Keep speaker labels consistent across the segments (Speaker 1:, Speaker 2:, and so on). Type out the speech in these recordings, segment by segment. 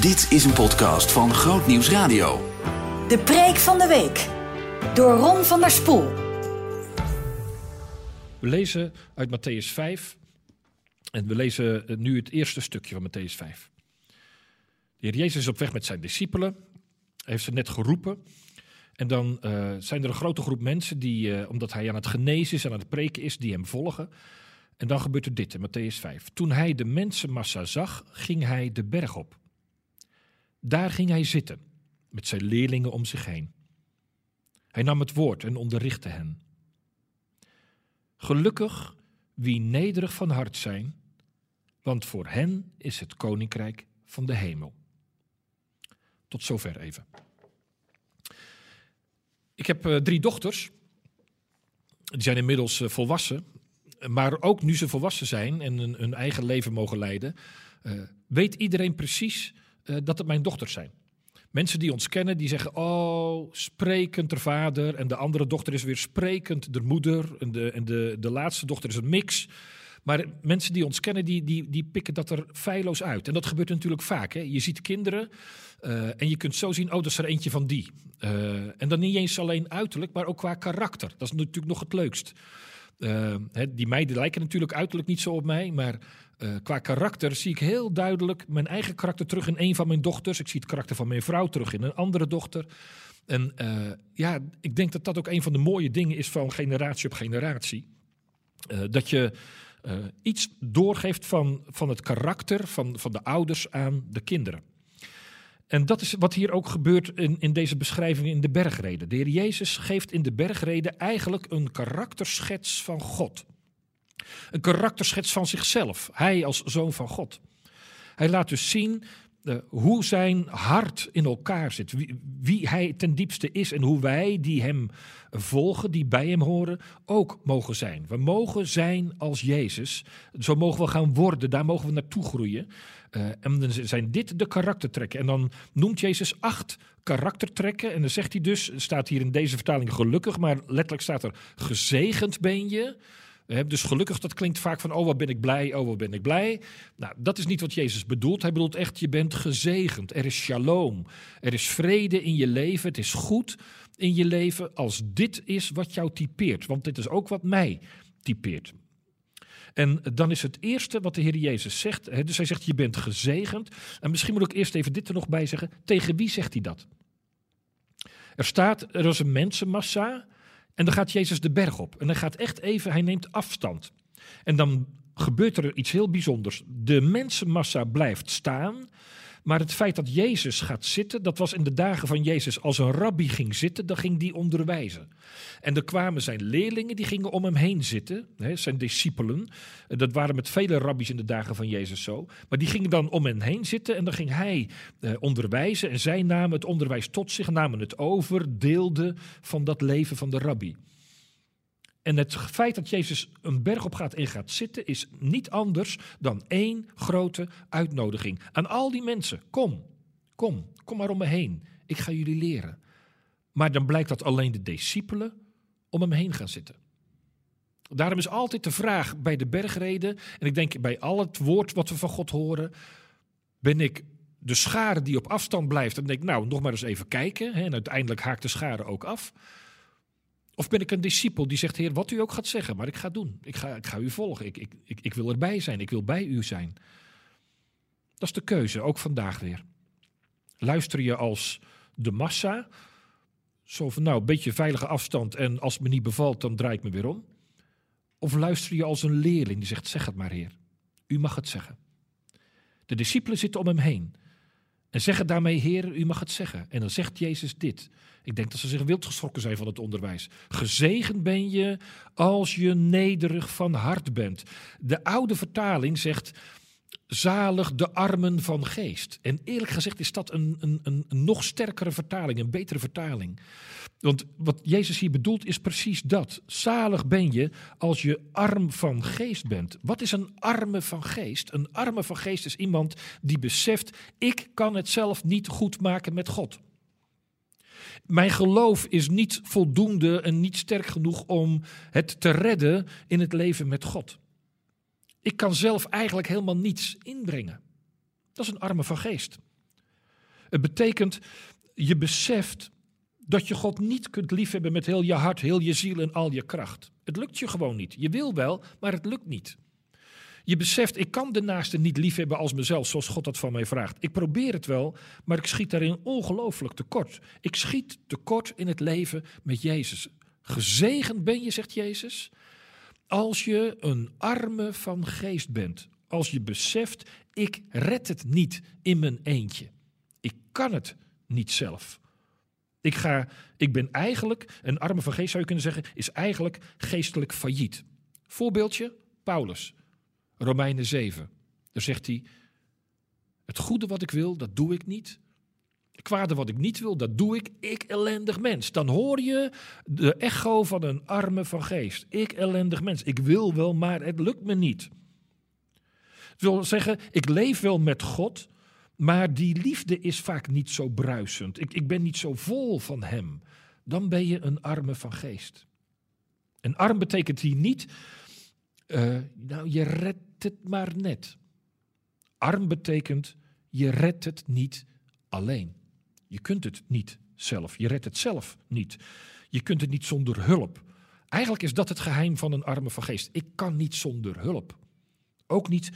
Speaker 1: Dit is een podcast van Groot Nieuws Radio.
Speaker 2: De preek van de week. Door Ron van der Spoel.
Speaker 3: We lezen uit Matthäus 5. En we lezen nu het eerste stukje van Matthäus 5. De Heer Jezus is op weg met zijn discipelen. Hij heeft ze net geroepen. En dan uh, zijn er een grote groep mensen die, uh, omdat hij aan het genezen is en aan het preken is, die hem volgen. En dan gebeurt er dit in Matthäus 5. Toen hij de mensenmassa zag, ging hij de berg op. Daar ging hij zitten, met zijn leerlingen om zich heen. Hij nam het woord en onderrichtte hen. Gelukkig wie nederig van hart zijn, want voor hen is het koninkrijk van de hemel. Tot zover even. Ik heb uh, drie dochters. Die zijn inmiddels uh, volwassen. Maar ook nu ze volwassen zijn en hun, eigen leven mogen leiden, uh, weet iedereen precies dat het mijn dochters zijn. Mensen die ons kennen, die zeggen, oh, sprekend de vader. En de andere dochter is weer sprekend de moeder. En de, en de, de laatste dochter is een mix. Maar mensen die ons kennen, die, die, die pikken dat er feilloos uit. En dat gebeurt natuurlijk vaak. Hè? Je ziet kinderen uh, en je kunt zo zien, oh, dat is er eentje van die. Uh, en dan niet eens alleen uiterlijk, maar ook qua karakter. Dat is natuurlijk nog het leukst. Hè, die meiden lijken natuurlijk uiterlijk niet zo op mij, maar uh, qua karakter zie ik heel duidelijk mijn eigen karakter terug in een van mijn dochters. Ik zie het karakter van mijn vrouw terug in een andere dochter. En uh, ja, ik denk dat dat ook een van de mooie dingen is van generatie op generatie. Dat je iets doorgeeft van, van het karakter van, van de ouders aan de kinderen. En dat is wat hier ook gebeurt in, in deze beschrijving in de bergreden. De Heer Jezus geeft in de bergreden eigenlijk een karakterschets van God. Een karakterschets van zichzelf. Hij als zoon van God. Hij laat dus zien uh, hoe zijn hart in elkaar zit. Wie, wie, hij ten diepste is en hoe wij die hem volgen, die bij hem horen, ook mogen zijn. We mogen zijn als Jezus. Zo mogen we gaan worden. Daar mogen we naartoe groeien. Uh, en dan zijn dit de karaktertrekken. En dan noemt Jezus acht karaktertrekken. En dan zegt hij dus, staat hier in deze vertaling gelukkig, maar letterlijk staat er gezegend ben je. Dus gelukkig, dat klinkt vaak van, oh wat ben ik blij, oh wat ben ik blij. Nou, dat is niet wat Jezus bedoelt. Hij bedoelt echt, je bent gezegend. Er is shalom. Er is vrede in je leven. Het is goed in je leven als dit is wat jou typeert. Want dit is ook wat mij typeert. En dan is het eerste wat de Heer Jezus zegt. Dus hij zegt, je bent gezegend. En misschien moet ik eerst even dit er nog bij zeggen. Tegen wie zegt hij dat? Er staat, er is een mensenmassa en dan gaat Jezus de berg op. En hij gaat echt even, hij neemt afstand. En dan gebeurt er iets heel bijzonders. De mensenmassa blijft staan. Maar het feit dat Jezus gaat zitten, dat was in de dagen van Jezus. Als een rabbi ging zitten, dan ging die onderwijzen. En er kwamen zijn leerlingen, die gingen om hem heen zitten. Hè, zijn discipelen. Dat waren met vele rabbies in de dagen van Jezus zo. Maar die gingen dan om hem heen zitten en dan ging hij eh, onderwijzen. En zij namen het onderwijs tot zich, namen het over, deelden van dat leven van de rabbi. En het feit dat Jezus een berg op gaat en gaat zitten, is niet anders dan één grote uitnodiging aan al die mensen. Kom, kom, kom maar om me heen. Ik ga jullie leren. Maar dan blijkt dat alleen de discipelen om hem heen gaan zitten. Daarom is altijd de vraag bij de bergreden, en ik denk bij al het woord wat we van God horen, ben ik de schare die op afstand blijft en denk, nou, nog maar eens even kijken. En uiteindelijk haakt de schare ook af. Of ben ik een discipel die zegt, Heer, wat u ook gaat zeggen, maar ik ga doen. Ik ga, ik ga u volgen. Ik, ik, ik, ik wil erbij zijn. Ik wil bij u zijn. Dat is de keuze, ook vandaag weer. Luister je als de massa, zo van nou, een beetje veilige afstand en als het me niet bevalt, dan draai ik me weer om. Of luister je als een leerling die zegt, zeg het maar Heer, u mag het zeggen. De discipelen zitten om hem heen en zeggen daarmee, Heer, u mag het zeggen. En dan zegt Jezus dit. Ik denk dat ze zich wild geschrokken zijn van het onderwijs. Gezegend ben je als je nederig van hart bent. De oude vertaling zegt zalig de armen van geest. En eerlijk gezegd is dat een, een, een, nog sterkere vertaling, een betere vertaling. Want wat Jezus hier bedoelt is precies dat. Zalig ben je als je arm van geest bent. Wat is een arme van geest? Een arme van geest is iemand die beseft: ik kan het zelf niet goed maken met God. Mijn geloof is niet voldoende en niet sterk genoeg om het te redden in het leven met God. Ik kan zelf eigenlijk helemaal niets inbrengen. Dat is een arme van geest. Het betekent, je beseft dat je God niet kunt liefhebben met heel je hart, heel je ziel en al je kracht. Het lukt je gewoon niet. Je wil wel, maar het lukt niet. Je beseft, ik kan de naaste niet liefhebben als mezelf, zoals God dat van mij vraagt. Ik probeer het wel, maar ik schiet daarin ongelooflijk tekort. Ik schiet tekort in het leven met Jezus. Gezegend ben je, zegt Jezus, als je een arme van geest bent. Als je beseft, ik red het niet in mijn eentje. Ik kan het niet zelf. Ik, ga, ik ben eigenlijk, een arme van geest zou je kunnen zeggen, is eigenlijk geestelijk failliet. Voorbeeldje, Paulus, Romeinen 7. Daar zegt hij, het goede wat ik wil, dat doe ik niet. Kwade wat ik niet wil, dat doe ik. Ik ellendig mens. Dan hoor je de echo van een arme van geest. Ik ellendig mens. Ik wil wel, maar het lukt me niet. Het wil zeggen, ik leef wel met God, maar die liefde is vaak niet zo bruisend. Ik, ik ben niet zo vol van Hem. Dan ben je een arme van geest. En arm betekent hier niet, uh, nou je redt het maar net. Arm betekent, je redt het niet alleen. Je kunt het niet zelf. Je redt het zelf niet. Je kunt het niet zonder hulp. Eigenlijk is dat het geheim van een arme van geest. Ik kan niet zonder hulp. Ook niet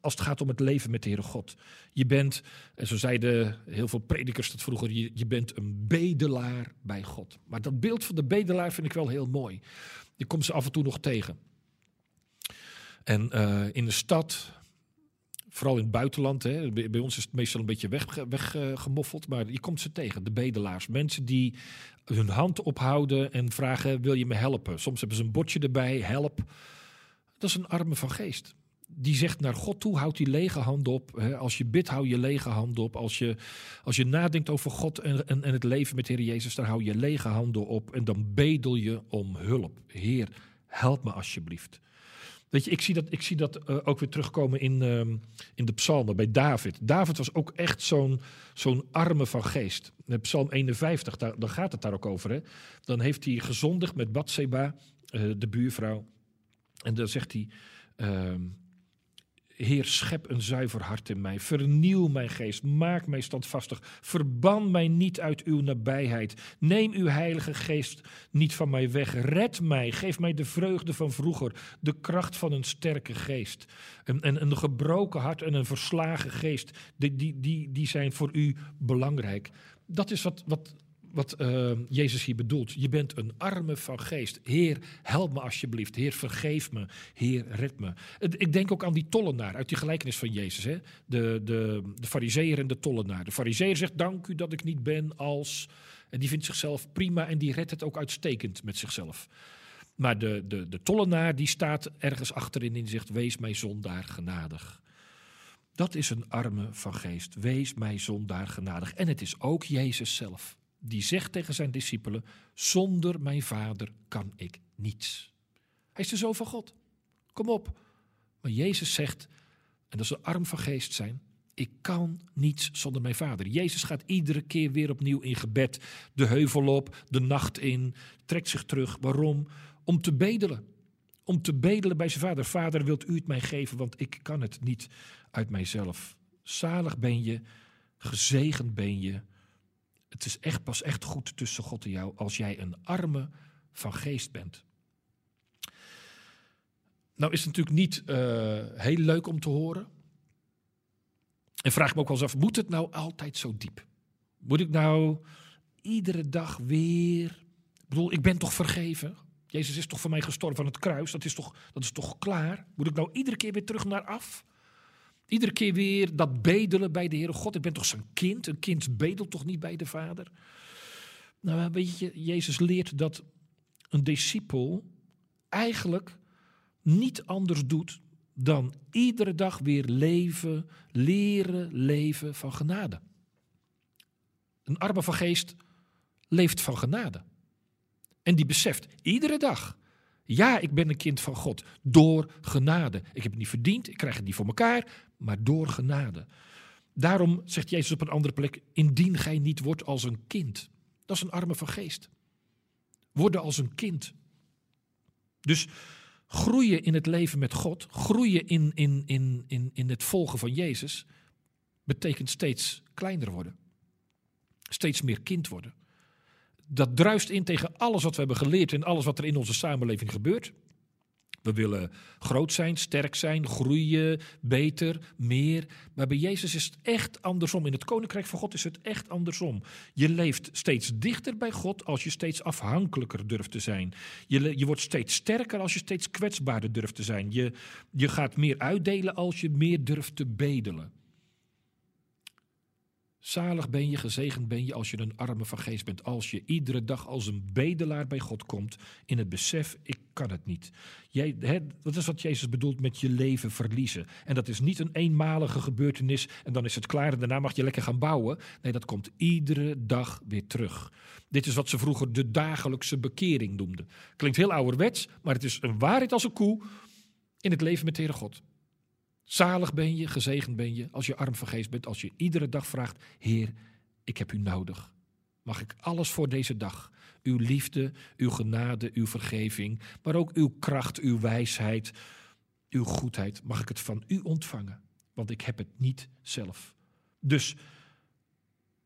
Speaker 3: als het gaat om het leven met de Heere God. Je bent, en zo zeiden heel veel predikers dat vroeger, je, bent een bedelaar bij God. Maar dat beeld van de bedelaar vind ik wel heel mooi. Je komt ze af en toe nog tegen. En uh, in de stad, vooral in het buitenland, hè, bij ons is het meestal een beetje weggemoffeld, weg, uh, maar je komt ze tegen, de bedelaars. Mensen die hun hand ophouden en vragen, wil je me helpen? Soms hebben ze een bordje erbij, help. Dat is een arme van geest die zegt naar God toe, houd die lege hand op. Als je bidt, hou je lege hand op. Als je, als je nadenkt over God en, en, en het leven met Heer Jezus, dan hou je lege handen op. En dan bedel je om hulp. Heer, help me alsjeblieft. Weet je, ik zie dat, ik zie dat uh, ook weer terugkomen in, uh, in de psalmen bij David. David was ook echt zo'n zo'n arme van geest. In psalm 51, daar, dan gaat het daar ook over. Hè? Dan heeft hij gezondigd met Bathseba, uh, de buurvrouw. En dan zegt hij... Ehm, Heer, schep een zuiver hart in mij. Vernieuw mijn geest. Maak mij standvastig. Verban mij niet uit uw nabijheid. Neem uw heilige geest niet van mij weg. Red mij. Geef mij de vreugde van vroeger. De kracht van een sterke geest. Een, een, een gebroken hart en een verslagen geest. Die, die, die, die zijn voor u belangrijk. Dat is wat, wat wat uh, Jezus hier bedoelt. Je bent een arme van geest. Heer, help me alsjeblieft. Heer, vergeef me. Heer, red me. Ik denk ook aan die tollenaar uit die gelijkenis van Jezus. Hè? De, de, de fariseer en de tollenaar. De fariseer zegt, dank u dat ik niet ben als... En die vindt zichzelf prima en die redt het ook uitstekend met zichzelf. Maar de, de, de tollenaar die staat ergens achterin en zegt, wees mij zondaar genadig. Dat is een arme van geest. Wees mij zondaar genadig. En het is ook Jezus zelf die zegt tegen zijn discipelen: Zonder mijn vader kan ik niets. Hij is de zoon van God. Kom op. Maar Jezus zegt, en dat een arm van geest zijn: Ik kan niets zonder mijn vader. Jezus gaat iedere keer weer opnieuw in gebed de heuvel op, de nacht in, trekt zich terug. Waarom? Om te bedelen. Om te bedelen bij zijn vader. Vader, wilt u het mij geven, want ik kan het niet uit mijzelf. Zalig ben je, gezegend ben je het is echt pas echt goed tussen God en jou als jij een arme van geest bent. Nou is het natuurlijk niet uh, heel leuk om te horen. En vraag me ook wel eens af, moet het nou altijd zo diep? Moet ik nou iedere dag weer... Ik bedoel, ik ben toch vergeven? Jezus is toch voor mij gestorven aan het kruis? Dat is toch, dat is toch klaar? Moet ik nou iedere keer weer terug naar af? Iedere keer weer dat bedelen bij de Heere God. Ik ben toch zijn kind? Een kind bedelt toch niet bij de Vader? Nou, weet je, Jezus leert dat een discipel eigenlijk niet anders doet dan iedere dag weer leven, leren leven van genade. Een arme van geest leeft van genade. En die beseft iedere dag ja, ik ben een kind van God. Door genade. Ik heb het niet verdiend, ik krijg het niet voor elkaar, maar door genade. Daarom zegt Jezus op een andere plek: Indien gij niet wordt als een kind. Dat is een arme van geest. Worden als een kind. Dus groeien in het leven met God, groeien in, in, in, in, in het volgen van Jezus, betekent steeds kleiner worden. steeds meer kind worden. Dat druist in tegen alles wat we hebben geleerd en alles wat er in onze samenleving gebeurt. We willen groot zijn, sterk zijn, groeien, beter, meer. Maar bij Jezus is het echt andersom. In het koninkrijk van God is het echt andersom. Je leeft steeds dichter bij God als je steeds afhankelijker durft te zijn. Je, je wordt steeds sterker als je steeds kwetsbaarder durft te zijn. Je, je gaat meer uitdelen als je meer durft te bedelen. Zalig ben je, gezegend ben je als je een arme van geest bent. Als je iedere dag als een bedelaar bij God komt in het besef, ik kan het niet. Jij, dat is wat Jezus bedoelt met je leven verliezen. En dat is niet een eenmalige gebeurtenis en dan is het klaar en daarna mag je lekker gaan bouwen. Nee, dat komt iedere dag weer terug. Dit is wat ze vroeger de dagelijkse bekering noemden. Klinkt heel ouderwets, maar het is een waarheid als een koe in het leven met de Heere God. Zalig ben je, gezegend ben je als je arm van geest bent, als je iedere dag vraagt: Heer, ik heb u nodig. Mag ik alles voor deze dag? Uw liefde, uw genade, uw vergeving, maar ook uw kracht, uw wijsheid, uw goedheid. Mag ik het van u ontvangen? Want ik heb het niet zelf. Dus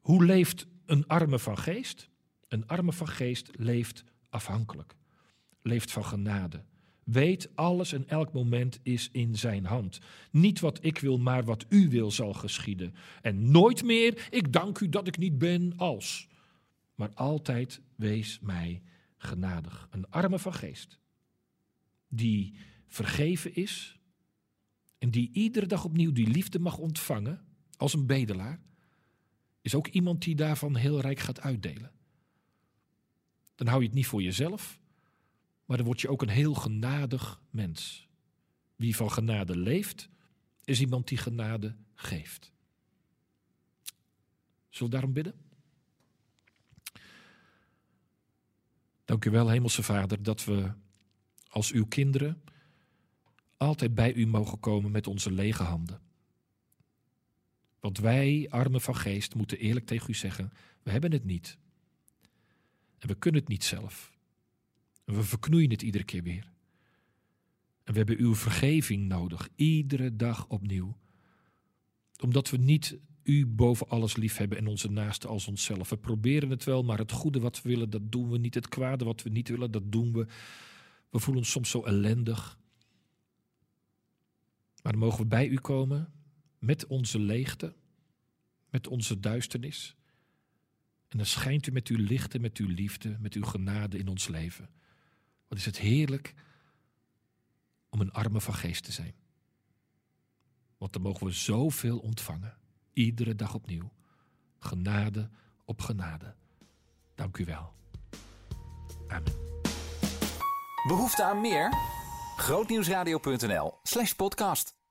Speaker 3: hoe leeft een arme van geest? Een arme van geest leeft afhankelijk, leeft van genade, Weet, alles en elk moment is in zijn hand. Niet wat ik wil, maar wat u wil zal geschieden. En nooit meer, ik dank u dat ik niet ben als. Maar altijd wees mij genadig. Een arme van geest. Die vergeven is. En die iedere dag opnieuw die liefde mag ontvangen. Als een bedelaar. Is ook iemand die daarvan heel rijk gaat uitdelen. Dan hou je het niet voor jezelf maar dan word je ook een heel genadig mens. Wie van genade leeft, is iemand die genade geeft. Zullen we daarom bidden? Dank u wel, Hemelse Vader, dat we als uw kinderen altijd bij u mogen komen met onze lege handen. Want wij, armen van geest, moeten eerlijk tegen u zeggen: we hebben het niet. En we kunnen het niet zelf. En we verknoeien het iedere keer weer. En we hebben uw vergeving nodig, iedere dag opnieuw. Omdat we niet u boven alles lief hebben en onze naaste als onszelf. We proberen het wel, maar het goede wat we willen, dat doen we niet. Het kwade wat we niet willen, dat doen we. We voelen ons soms zo ellendig. Maar dan mogen we bij u komen met onze leegte, met onze duisternis. En dan schijnt u met uw licht en met uw liefde, met uw genade in ons leven. Is het heerlijk om een arme van geest te zijn. Want dan mogen we zoveel ontvangen, iedere dag opnieuw. Genade op genade. Dank u wel. Amen.
Speaker 1: Behoefte aan meer? Grootnieuwsradio.nl slash podcast.